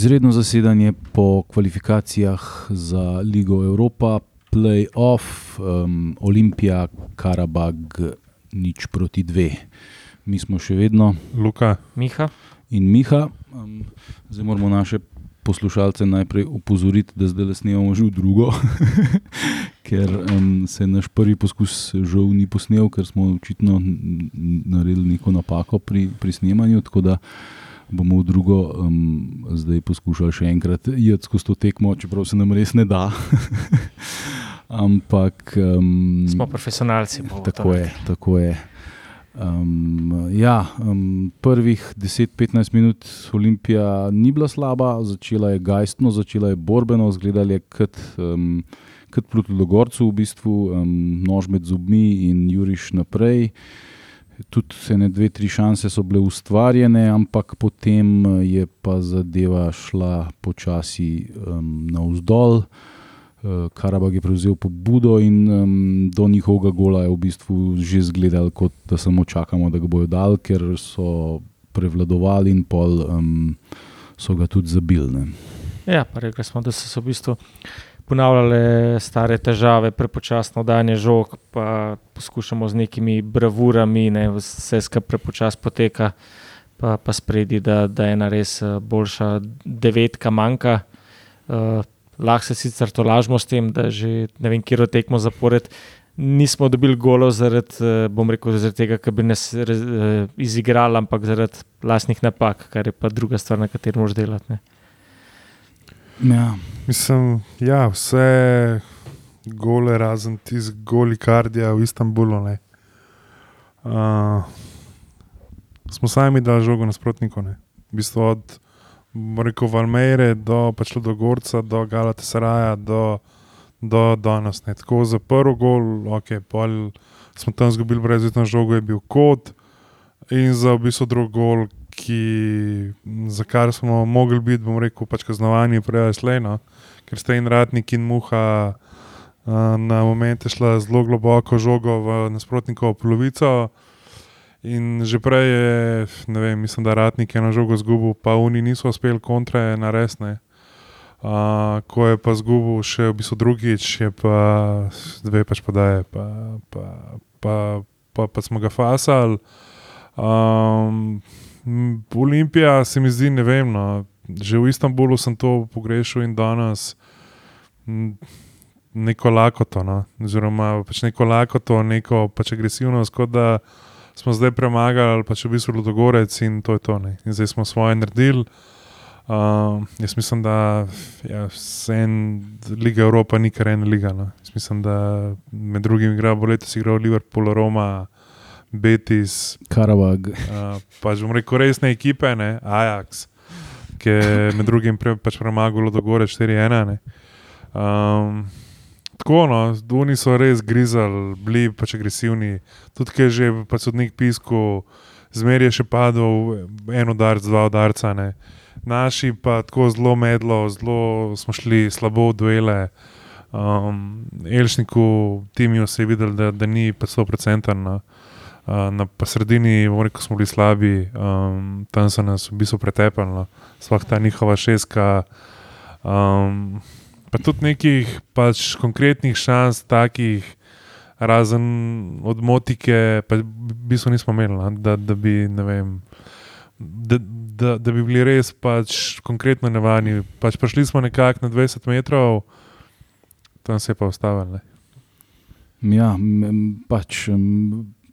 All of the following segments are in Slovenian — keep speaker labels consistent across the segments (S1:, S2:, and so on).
S1: izredno zasedanje po kvalifikacijah za Ligo Evropa, playoff, um, Olimpija, Karabag, nič proti dve. Mi smo še vedno
S2: Luka.
S3: Miha.
S1: in Miha. Um, zdaj moramo naše poslušalce najprej opozoriti, da zdaj le snemamo že v drugo, ker um, se naš prvi poskus žal ni posnel, ker smo očitno naredili neko napako pri, pri snemanju. Tako da bomo v drugo um, zdaj poskušali še enkrat iti skozi to tekmo, čeprav se nam res ne da. Ampak. Um,
S3: Smo profesionalci. to
S1: tako je, tako je. Um, ja, um, prvih 10-15 minut Olimpija ni bila slaba, začela je gajstno, začela je borbeno, zgledala je kot, um, kot proti Logorcu, v bistvu um, nož med zobmi in Juriš naprej. Tudi ene dve, tri šanse so bile ustvarjene, ampak potem je pa zadeva šla počasi um, navzdol. Uh, Karabag je prevzel pobudo in um, do njihovega gola je v bistvu že izgledal, kot da samo čakamo, da ga bodo dal, ker so prevladovali in pol um, so ga tudi zabili. ne.
S3: Ja, pa rekli smo, da so se v bistvu ponavljale stare težave, prepočasno danje žog, pa poskušamo z nekimi bravurami, ne, vse skupaj prepočasno poteka, pa, pa spredi, da, da je ena res eh, boljša devetka manjka. Uh, lahko se sicer to lažemo s tem, da že ne vem, kje tekmo zapored. Nismo dobili golov zaradi, eh, bom rekel, zaradi tega, ker bi nas izigrali, ampak zaradi lastnih napak, kar je pa druga stvar, na kateri moraš delati. Ne.
S1: Ja,
S2: Mislim, ja, vse gole, razen tisti goli kardija v Istanbulu. Uh, smo sami dali žogo nasprotniku. ne. V bistvu od bom rekel, Valmeire do, pač do Gorca, do Galatasaraja, do, do danes. ne. Tako za prvi gol, ok, pol smo tam izgubili brezvitno žogo, je bil kot. In za v bistvu drugi gol, ki, za kar smo mogli biti, bom rekel, pač kaznovani, prej slejno, ker ste in ratnik in muha uh, na momente šla zelo globoko žogo v nasprotnikovo polovico. In že prej je, ne vem, mislim, da ratnik je na žogo zgubil, pa oni niso uspeli kontre naresne. Uh, ko je pa zgubil še v bistvu drugič, je pa dve pač podaje, pa, pa, pa, pa, pa smo ga fasali. Um, Olimpija se mi zdi, ne vem, no, že v Istanbulu sem to pogrešal in danes neko lakoto, no, oziroma pač neko lakoto, neko pač agresivnost, kot da smo zdaj premagali pač v bistvu Ludogorec in to je to. Ne. In zdaj smo svoje naredili. Uh, jaz mislim, da ja, se en Liga Evropa ni kar ena liga. No. Jaz mislim, da med drugim igra, bo letos igral Liverpool, Roma, Betis,
S1: Karabag.
S2: Uh, pač bom rekel, resne ekipe, ne? Ajax, ki je med drugim pre, pač premagal do gore 4-1. ne. Um, tako, no, Duni so res grizali, bili pač agresivni. Tudi, ki je že pač sodnik pisku, zmeraj je še padel en udarc, dva udarca. Ne. Naši pa tako zelo medlo, zelo smo šli slabo v duele. Um, Elšniku, Timiju se je videl, da, da ni pa 100%. No. Uh, na pa sredini, rekel, smo bili slabi, um, tam so nas v bistvu pretepali, no. sploh ta njihova šeska. Um, pa tudi nekih pač konkretnih šans, takih, razen od motike, pa v bistvu nismo imeli, no, da, da, bi, ne vem, da, da, da bi bili res pač konkretno nevarni. Pač prišli smo nekako na 20 metrov, tam se je pa ustavili.
S1: Ja, pač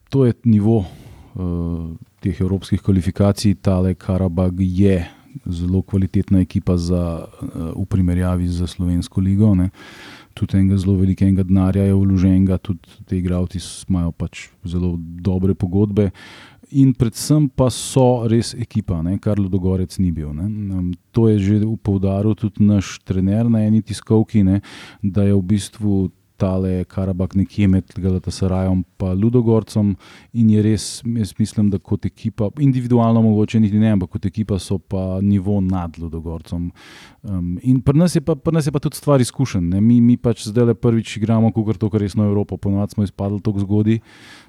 S1: to je nivo uh, teh evropskih kvalifikacij. Tale Karabag je zelo kvalitetna ekipa za, uh, v primerjavi z Slovensko ligo. Ne. Tudi enega zelo velikega denarja je vloženega, tudi ti igravci imajo pač zelo dobre pogodbe. In predvsem pa so res ekipa, ne, kar Ludogorec ni bil. Ne. Um, To je že poudaril tudi naš trener na eni tiskovki, ne, da je v bistvu tale Karabak nekje med Galatasarajom in Ludogorcem. In je res, jaz mislim, da kot ekipa, individualno mogoče niti ne, ampak kot ekipa so pa nivo nad Ludogorcem. Um, in pri nas, pri nas je pa tudi stvar izkušen. Mi, mi pač zdaj le prvič igramo, kot to, kar resno Evropo. Ponovadi smo izpadli tako zgodaj,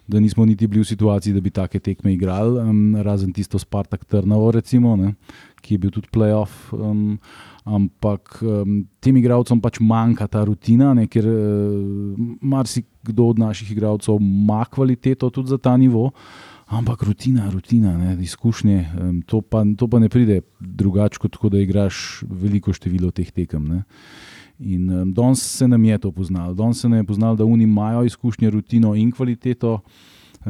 S1: da nismo niti bili v situaciji, da bi take tekme igrali, um, razen tisto Spartak Trnavo, recimo, ne, ki je bil tudi playoff. Um, ampak um, tem igravcem pač manjka ta rutina, ne, ker uh, marsikdo od naših igralcev ima kvaliteto tudi za ta nivo. Ampak rutina, rutina, ne, izkušnje, um, to, pa, to pa ne pride drugače, kot da igraš veliko število teh tekem. Ne. In um, danes se nam je to poznalo, danes se nam je poznalo, da oni imajo izkušnje, rutino in kvaliteto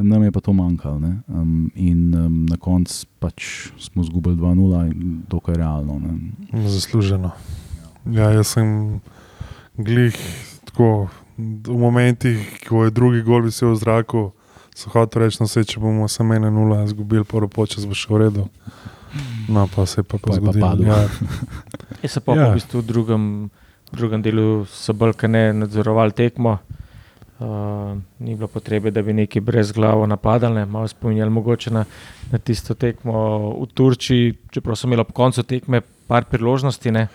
S1: nam je pa to manjkalo. Um, in um, na koncu pač smo izgubili 2-0 in to je realno. Ne.
S2: Zasluženo. Ja, jaz sem glih tako v momentih, ko je drugi gol visel v zraku. So hoteli reči, no, se, če bomo samo ena nula izgubili, prvo počas bo še v redu. No, pa se je pa, pa, pa zgodilo. Ja.
S3: Je se pa ja. v bistvu v drugem, drugem delu so bolj kaj ne nadzorovali tekmo. Uh, ni bilo potrebe, da bi neki brez glave napadali, malo spominjali mogoče na, na tisto tekmo v Turčiji, čeprav so imeli ob koncu tekme par priložnosti. Ne.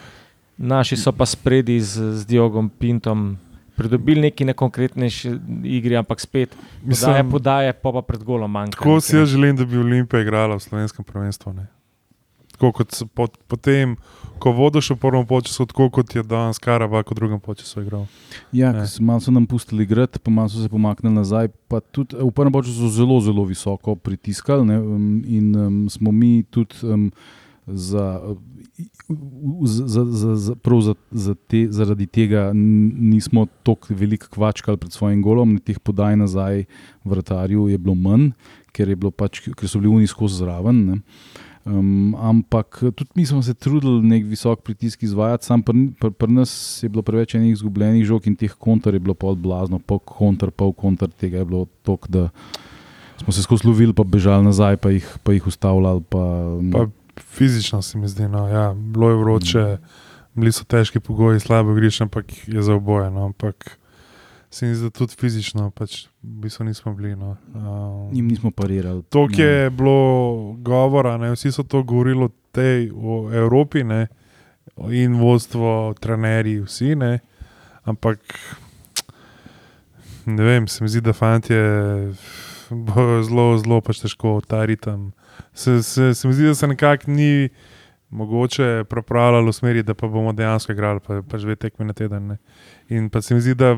S3: Naši so pa spredi z, z Diogom Pintom pridobili neki nekonkretnejši igri, ampak spet podaje, podaje pa, pa pred golom manjka.
S2: Tako si jaz želim, da bi Olimpija igrala v slovenskem prvenstvu. Ne. Tako kot po, potem ko vodiš v prvem času, tako kot je danes Karabak v drugem času igral.
S1: Ja, malo so nam pustili igrati, pa malo so se pomaknili nazaj. Tudi, v prvem času so zelo, zelo visoko pritiskali ne, um, in um, smo mi tudi um, za. Za, za, za, za, za te, zaradi tega nismo tako veliko kvačkali pred svojim golom, teh podaj nazaj vrtarju je bilo manj, ker, je bilo pač, ker so bili oni skozi zraven. Ne. Um, ampak tudi mi smo se trudili nek visok pritisk izvajati, sam pri pr, pr nas je bilo preveč enih izgubljenih žog in teh kontar je bilo pol blazno, pol kontar, pol kontar tega je bilo tok, da smo se skozi lovili, pa bežali nazaj, pa jih, pa jih ustavljali. Pa,
S2: pa fizično se mi zdi, no, ja, bilo je vroče, mm. bili so težki pogoji, slabo griš, ampak je za oboje. No, ampak, se mi zdi, da tudi fizično, pač v bistvu nismo bili. No.
S1: Um, Nim nismo parirali.
S2: To, ki je bilo govora, ne, vsi so to govorili o tej o Evropi ne, in vodstvo, trenerji, vsi. Ne, ampak ne vem, se mi zdi, da fanti bojo zelo, zelo pač težko ta ritem. Se, se, se mi zdi, da se nekako ni. Mogoče prepravljalo v smeri, da pa bomo dejansko igrali, pa, pa že dve tekme na teden. Ne. In pa se mi zdi, da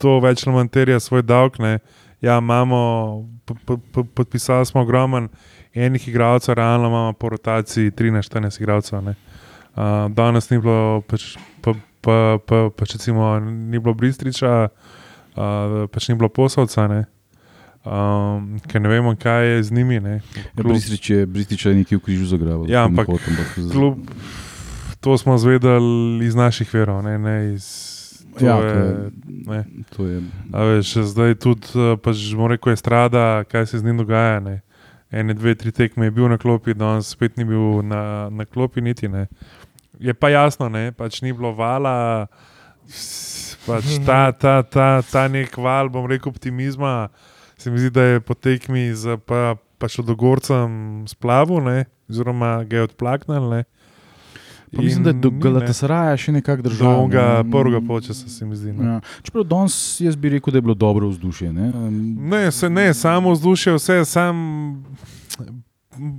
S2: to več ali manj terja svoj davek. Ja, imamo, podpisali smo ogromen enih igralcev, realno imamo po rotaciji 13-14 igralcev. Uh, danes ni bilo, pač, pa, pa, pa, pač recimo, ni bilo Bristriča, uh, pač ni bilo poslovca. Ne? Um, ker ne vemo, kaj je z njimi. Ja,
S1: Bristrič je, je nekaj v križu zagrabil.
S2: Ja, ampak klub, to smo zvedeli iz naših verov, ne, ne iz To ja, je,
S1: je, to je.
S2: Veš, zdaj tudi, eh, pač, rekel, je strada, kaj se z njim dogaja. Ne. Ene, dve, tri tekme je bil na klopi, danes spet ni bil na, na klopi, niti ne. Je pa jasno, ne, pač ni bilo vala, pač ta, ta, ta, ta nek val, bom rekel, optimizma. Se mi zdi, da je po tekmi z pa, pač odogorcem splavil, oziroma ga je odplaknil.
S1: Pa mislim, da je do Galatasaraja še nekako držal.
S2: Dolga, prvega počasa se mi zdi.
S1: Ja. Čeprav danes jaz bi rekel, da je bilo dobro vzdušje. Ne,
S2: ne, se, ne samo vzdušje, vse sam.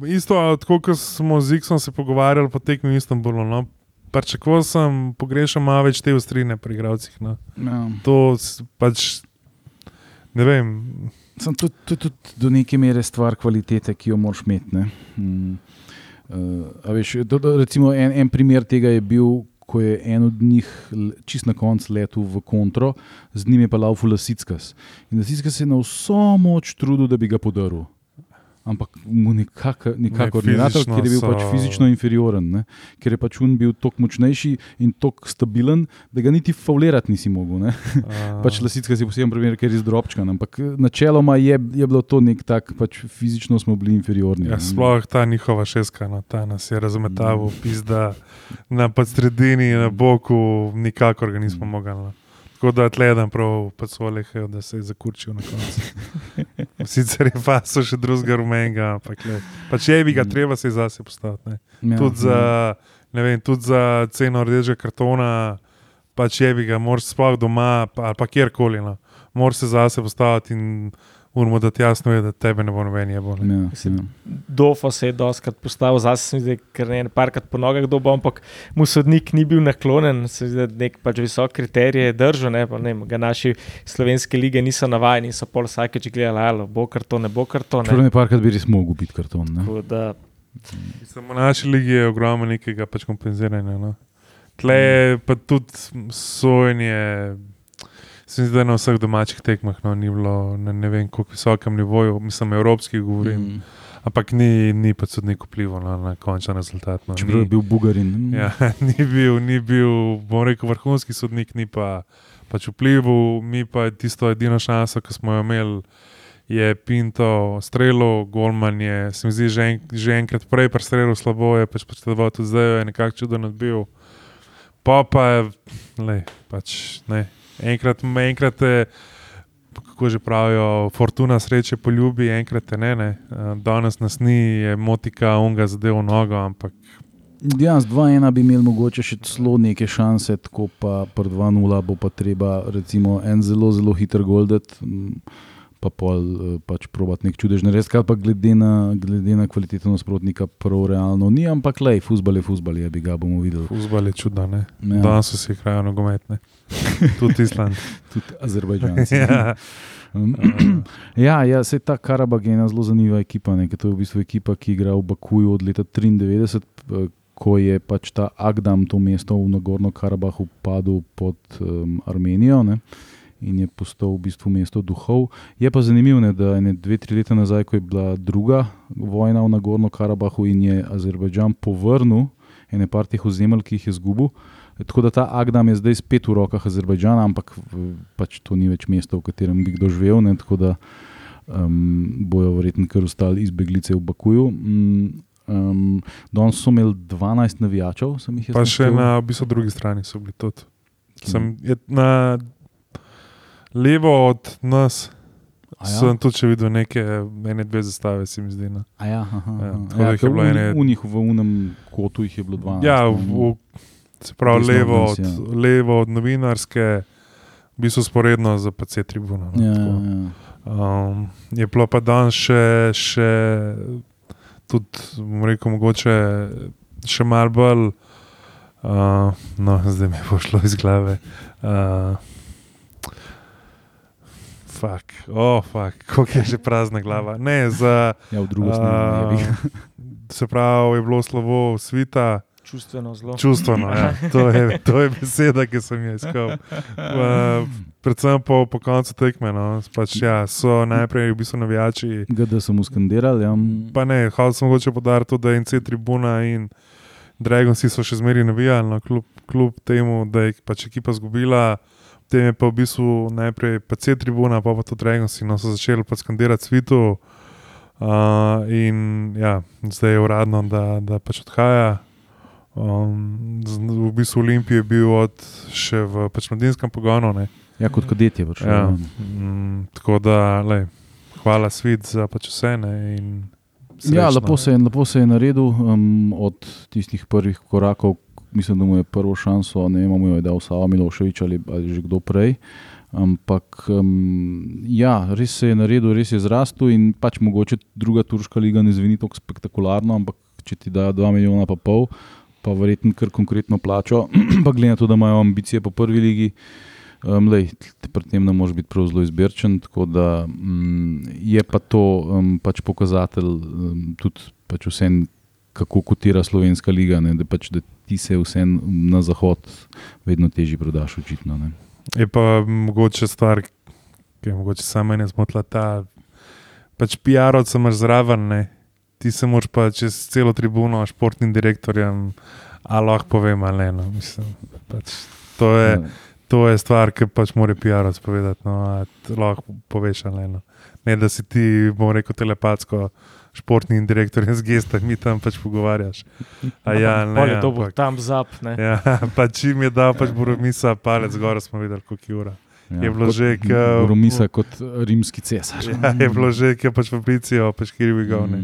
S2: Isto, kot smo z Iksom se pogovarjali po tekmi v Istanbulu. No? Pričakoval sem, pogrešam malo več te ustrine pri igravcih. No? Ja. To pač ne vem.
S1: Sem tudi, tudi, tudi do neke mere stvar kvalitete, ki jo moraš imeti. Hmm. Uh, veš, do, do, recimo en, en primer tega je bil, ko je en od njih čist na koncu letel v kontro, z njim je pa lauful Lasickas. In Lasickas se je na vso moč trudil, da bi ga podaril ampak mu nikakor ne gre, ker je bil pač fizično inferioren, ne? ker je pač on bil tako močnejši in tako stabilen, da ga niti faulirati nisi mogel. pač Lasicka si poseben primer, ker je zdrobčkan, ampak načeloma je, je bilo to nek tak, pač fizično smo bili inferiorni.
S2: Ja, sploh ta njihova šeska, no, ta nas je razumetaval, mm. pizda na sredini, na boku, nikakor ga nismo mm. mogli. No. Tako da tledam prav pa svojih, da se je zakurčil na koncu. Sicer je pa so še drugega rumenega, ampak le. Pa če bi ga treba se zase postaviti.
S1: Ja,
S2: Tudi, za, ne vem, tudi za ceno rdečega kartona, pa če bi ga moraš sploh doma ali pa kjerkoli. No. Moraš se zase postaviti in moramo dati jasno, je, da tebe ne bo noben je bolj.
S1: Ja, ja.
S3: Dofo se je doskrat postavil, zase se mi zdi, ker ne parkrat po nogah dobo, ampak mu sodnik ni bil naklonjen, se da nek pač visok kriterij je držal, ne, pa ne, ga naši slovenske lige niso navajeni so pol vsakeč gledali, ali bo kar to, ne bo kar to.
S1: Čeprav
S3: Ne.
S1: ne parkrat bi res mogel biti karton. Ne?
S3: Tako Da,
S2: Samo v naši ligi je ogromno nekega pač kompenziranja. No. Tle je pa tudi sojenje. Se mi zdi, da na vseh domačih tekmah no, ni bilo na ne vem kako visokem nivoju, mislim, evropski govorim, mm.
S1: Mm.
S2: ampak ni, ni pa sodnik vplival no, na končni rezultat. No.
S1: Čeprav je bil Bugarin.
S2: ja, ni bil, ni bil, bom rekel, vrhunski sodnik, ni pa pač vplival, mi pa tisto edino šanso, ki smo jo imeli. Je Pinto strelil, Golman je, se mi zdi, že, en, že enkrat prej prestrelil slabo, je pač potreboval tudi zdaj, je nekako čudo nadbil. Pa pa je, lej, pač ne. Enkrat, enkrat te, kako že pravijo, fortuna sreče poljubi, enkrat te ne. ne. Eh, Danes nas ni, je motika, unga zadev v nogo, ampak
S1: Ja, z 2-1 bi imeli mogoče še celo neke šanse, tako pa pri 2-0 bo pa treba recimo en zelo, zelo hiter goldet. Pa pol eh, pač probati nek čudež narediti, kar pa glede na, glede na kvaliteto nasprotnika, prav realno ni, ampak lej, futbal je futbal, je bi ga bomo videli.
S2: fuzbal je čudo. ne.
S1: Ja,
S2: Danes so si igrajo nogometne, tudi Island.
S1: tudi Azerbajdžanci.
S2: ja.
S1: Um, ja, ja se ta Karabag je ena zelo zanimiva ekipa. Ne, to je v bistvu ekipa, ki igra v Bakuju od leta 93, eh, ko je pač ta Agdam, to mesto v Nagorno Karabahu, padel pod um, Armenijo. Ne. In je postal v bistvu mesto duhov. Je pa zanimivo, ne, da je dve, tri leta nazaj, ko je bila druga vojna v Nagorno Karabahu in je Azerbajdžan povrnil ene par teh ozemelj, ki jih je izgubil. Tako da ta Agdam je zdaj spet v rokah Azerbajdžana, ampak pač to ni več mesto, v katerem bi kdo živel. Ne, tako da um, bojo verjetno kar ostali izbeglice v Bakuju. Um, um, Danes so imeli 12 navijačev, sem jih jaz
S2: Pa še na v bistvu, drugi strani so bili tudi. Sem, je, na levo od nas ja?
S1: ja?
S2: sem tudi še videl neke, ene dve zastave, se mi zdi. No.
S1: A Ja, aha,
S2: Ja,
S1: aha.
S2: tako da
S1: ja,
S2: jih je bilo ene-
S1: v njih v unem kotu jih je bilo 12.
S2: Ja,
S1: ne.
S2: v, se pravi, levo od,
S1: ja.
S2: levo od novinarske, v bistvu sporedno za PC tribuno. No,
S1: ja,
S2: tako.
S1: ja.
S2: Um, je bilo pa danes še, še tudi, bom rekel, mogoče še malo bolj, uh, no, zdaj mi bo šlo iz glave. Uh, Fak, oh, fak, kako je že prazna glava. Ne, za,
S1: ja v drugo smer.
S2: uh, se pravi, je bilo slovo svita,
S3: čustveno zelo.
S2: čustveno. Ja, to, je, to je beseda, ki sem jo iskal. Uh, predvsem po, po koncu tekme. No, pač, ja, so najprej v bistvu navijači.
S1: GD so mu skandirali. Ja.
S2: Pa ne, hotel sem mogoče podariti, da je NC tribuna in Dragonsi so še zmeraj navijali, no, kljub, kljub temu, da je pač ekipa zgubila. Potem je pa v bistvu najprej PC tribuna, pa pa tudi Dragonsi, no so začeli pa skandirati svitu. Uh, in ja, zdaj je uradno, da, da pač odhaja. Um, z- v bistvu Olimpij je bil od, še v pač mladinskem pogonu. Ne.
S1: ja, kot kadet je prišel.
S2: Ja.
S1: Ja.
S2: Mm, tako da, lej, hvala svet za pač vse. Ne, in
S1: Ja,
S2: srečno.
S1: lepo se, je, lepo se je naredil um, od tistih prvih korakov. Mislim, da mu je prvo šanso, ne vem, mu je dal Sava Miloševič ali, ali že kdo prej. Ampak um, ja, res se je naredil, res je zrastel in pač mogoče druga turška liga ne zveni tako spektakularno, ampak če ti dajo 2 milijona pa pol, pa verjetno kar konkretno plačo, pa glede na to, da imajo ambicije po prvi ligi, um, lej, pri tem ne moreš biti prav zelo izbirčen. Tako da um, je pa to um, pač pokazatelj um, tudi pač vsem, kako kotira slovenska liga, ne, da, pač, da ti se vsem na zahod vedno težje prodaš, očitno. Ne.
S2: Je pa mogoče stvar, ki je mogoče samo meni zmotila ta. Pač PR-ovce imaš zraven, ne. ti se moraš pa čez celo tribuno športnim direktorjem, a lahko povem ali ne. No. Mislim, pač, to, je,
S1: Ja.
S2: to je stvar, ki pač mora PR-ovc povedati. No, lahko poveš ali ne. No. Ne, da si ti, bom rekel, telepatsko športnim direktorjem z gestami tam pač pogovarjaš. A ja, ne,
S3: Pol je to bo
S2: ampak-
S3: tam zap. Ne?
S2: Ja, pa čim je dal pač Boromisa palec gor, smo videli, koliko je ura. Je bilo že, ke-
S1: Romisa kot rimski cesar.
S2: Ja, je bilo že, ki je pač v Picijo, pač kjer bi ga ne.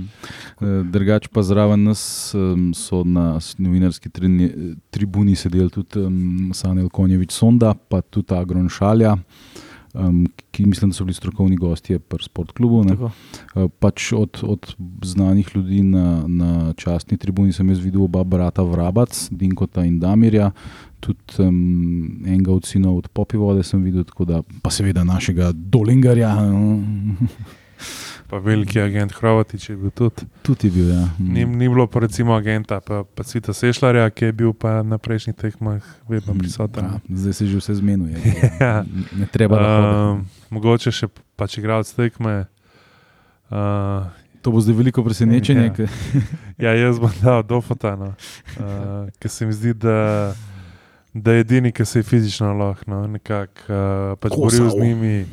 S1: Mm. Drugač pa zraven nas so na novinarski trini, tribuni sedeli tudi um, Sanel Konjevič Sonda, pa tudi Agron Šalja, um, ki mislim, da so bili strokovni gostje pri sportklubu. ne.
S3: Tako.
S1: Eh, Pač od, od znanih ljudi na, na častni tribuni sem jaz videl oba brata Vrabac, Dinkota in Damirja, tudi um, enega od sinov od Popivode sem videl, da pa seveda našega Dolingarja. no.
S2: Pa veliki agent Hrovatič je bil tudi.
S1: Tudi je bil. Ja. Mm.
S2: Ni, ni bilo pa recimo agenta, pa, pa Cvita Sešljarja, ki je bil pa na prejšnjih tekmah vedno prisoten.
S1: Ja, zdaj se že vse zmenuje.
S2: Ja.
S1: Ne treba
S2: um, mogoče še pač igralec tekme. Uh,
S1: To bo zdaj veliko presenečenje.
S2: Ja. ja, jaz bom dal Dofotana, uh, ker se mi zdi, da, da je edini, ki se je fizično lahko no, nekako uh, pač boril z njimi.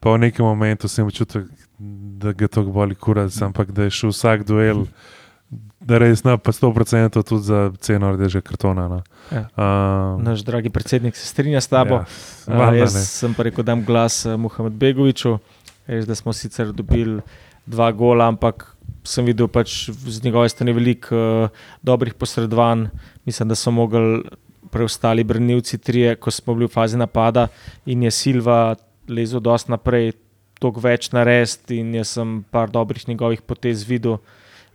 S2: Pa v nekem momentu sem občutil, da ga to boli kurac, ampak da je šel vsak duel, da res na pa 100% tudi za ceno rdečega kartona. No.
S3: Ja.
S2: Uh,
S3: Naš dragi predsednik se strinja s tabo.
S2: Ja,
S3: Uh, jaz
S2: ne.
S3: sem pa rekel, da dam glas uh, Muhamed Begoviču. Res, da smo sicer dobili dva gola, ampak sem videl pač z njegove strani veliko uh, dobrih posredovanj. Mislim, da so mogli preostali brnilci trije, ko smo bili v fazi napada in je Silva lezel dosti naprej, toliko več narediti in jaz sem par dobrih njegovih potez videl.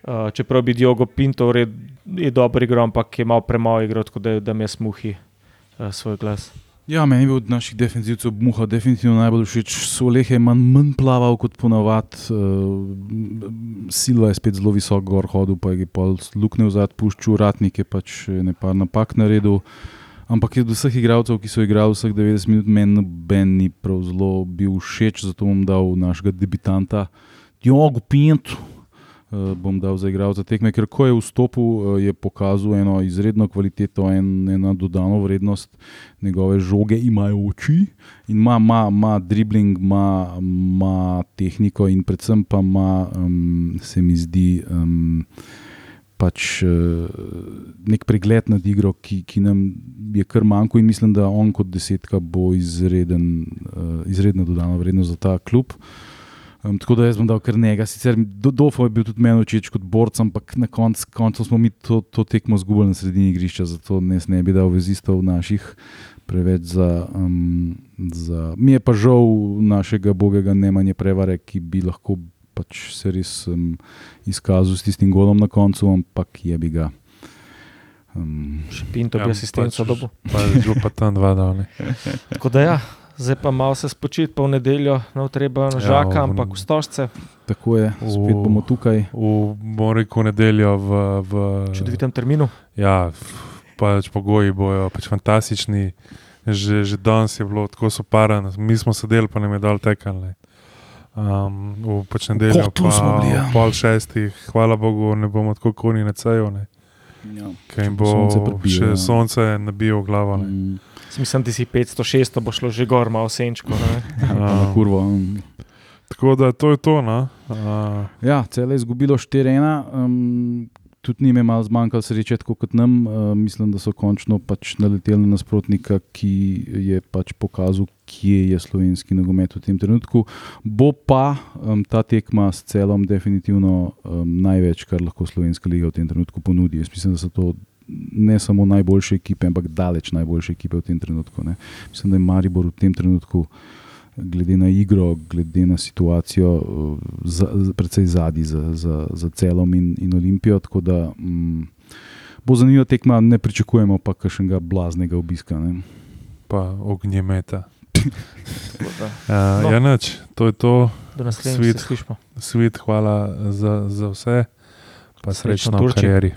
S3: Uh, čeprav bi Diogo Pinto red, je dobro igral, ampak je malo premalo igral, tako da, da mi je smuhi uh, svoj glas.
S1: Ja, meni je bil od naših defensivcev Muha definitivno najbolj všeč. Soleh je manj, manj plaval kot ponavadi, uh, Silva je spet zelo visok gor hodil, pa je pol luknil zad, puščal, ratnik je pač nekaj napak naredil. Ampak od vseh igralcev, ki so igrali vseh 90 minut, meni noben ni prav zelo bil všeč, zato bom dal našega debitanta Diogo Pinto. Uh, bom dal za igralca tekme, ker ko je vstopil, uh, je pokazal eno izredno kvaliteto, en, eno dodano vrednost. Njegove žoge imajo oči in ima, ima, ima dribling, ima, ima tehniko, in predvsem pa ima, um, se mi zdi, um, pač uh, nek pregled nad igro, ki, ki nam je kar manjko, in mislim, da on kot desetka bo izreden, uh, izredno dodana vrednost za ta klub. Um, tako da jaz bom dal kar njega. Sicer Do- Dofo je bil tudi meni všeč kot borc, ampak na konc, koncu smo mi to, to tekmo zgubili na sredini igrišča, zato ne, ne bi dal vezistov naših preveč za, um, za. Mi je pa žal našega bogega Nemanja Prevare, ki bi lahko pač se res um, izkazal s tistim golom na koncu, ampak je bi ga. Um,
S3: Še Pinto
S2: Ja,
S3: bi asistenco
S2: pač-
S3: dobil.
S2: Pa je že pa tam dva dal.
S3: Tako da ja, zdaj pa malo se spočiti, pa v nedeljo ne treba na
S2: Ja,
S3: žaka,
S2: v-
S3: ampak v stožce,
S1: tako je, spet
S2: V-
S1: bomo tukaj.
S2: V Moriku nedeljo v, v
S3: v čudovitem terminu.
S2: Ja, pač pogoji bojo pač fantastični. Že, že danes je bilo tako soparano, mi smo sedeli, pa nam je dal tekanje. Um, v pač nedeljo, pa
S1: bili, ja.
S2: pol šestih, hvala Bogu, ne bomo tako koni na ceju,
S1: Ja.
S2: ker jim bo
S1: Sonce prebije,
S2: še
S1: ja.
S2: sonce nabijo v glavo. Ne.
S1: Mm,
S3: Mislim, da si 500-600 bo šlo že gor, malo senčko.
S1: na kurvo. Um.
S2: Tako da to je to. No. Uh,
S1: Ja, celo je izgubilo 4-1, um, tudi njim je malo zmanjkalo sreče, tako kot nam. Uh, mislim, da so končno pač naleteli na nasprotnika, ki je pač pokazal, kje je slovenski nogomet v tem trenutku. Bo pa um, ta tekma s celom definitivno um, največ, kar lahko slovenska liga v tem trenutku ponudi. Jaz mislim, da so to. Ne samo najboljše ekipe, ampak daleč najboljše ekipe v tem trenutku. Ne. Mislim, da je Maribor v tem trenutku, glede na igro, glede na situacijo, eh, za, precej zadnji za, za, za celom in, in Olimpijo. Tako da mm, bo zanimiva tekma, ne pričakujemo pa kakšnega blaznega obiska. Ne.
S2: pa ognjemeta.
S3: Tako da,
S2: Uh,
S3: No.
S2: Ja, to je to.
S3: Do naslednjič se slišimo.
S2: Svet, hvala za, za vse, pa
S3: Srečno
S2: srečno v karieri.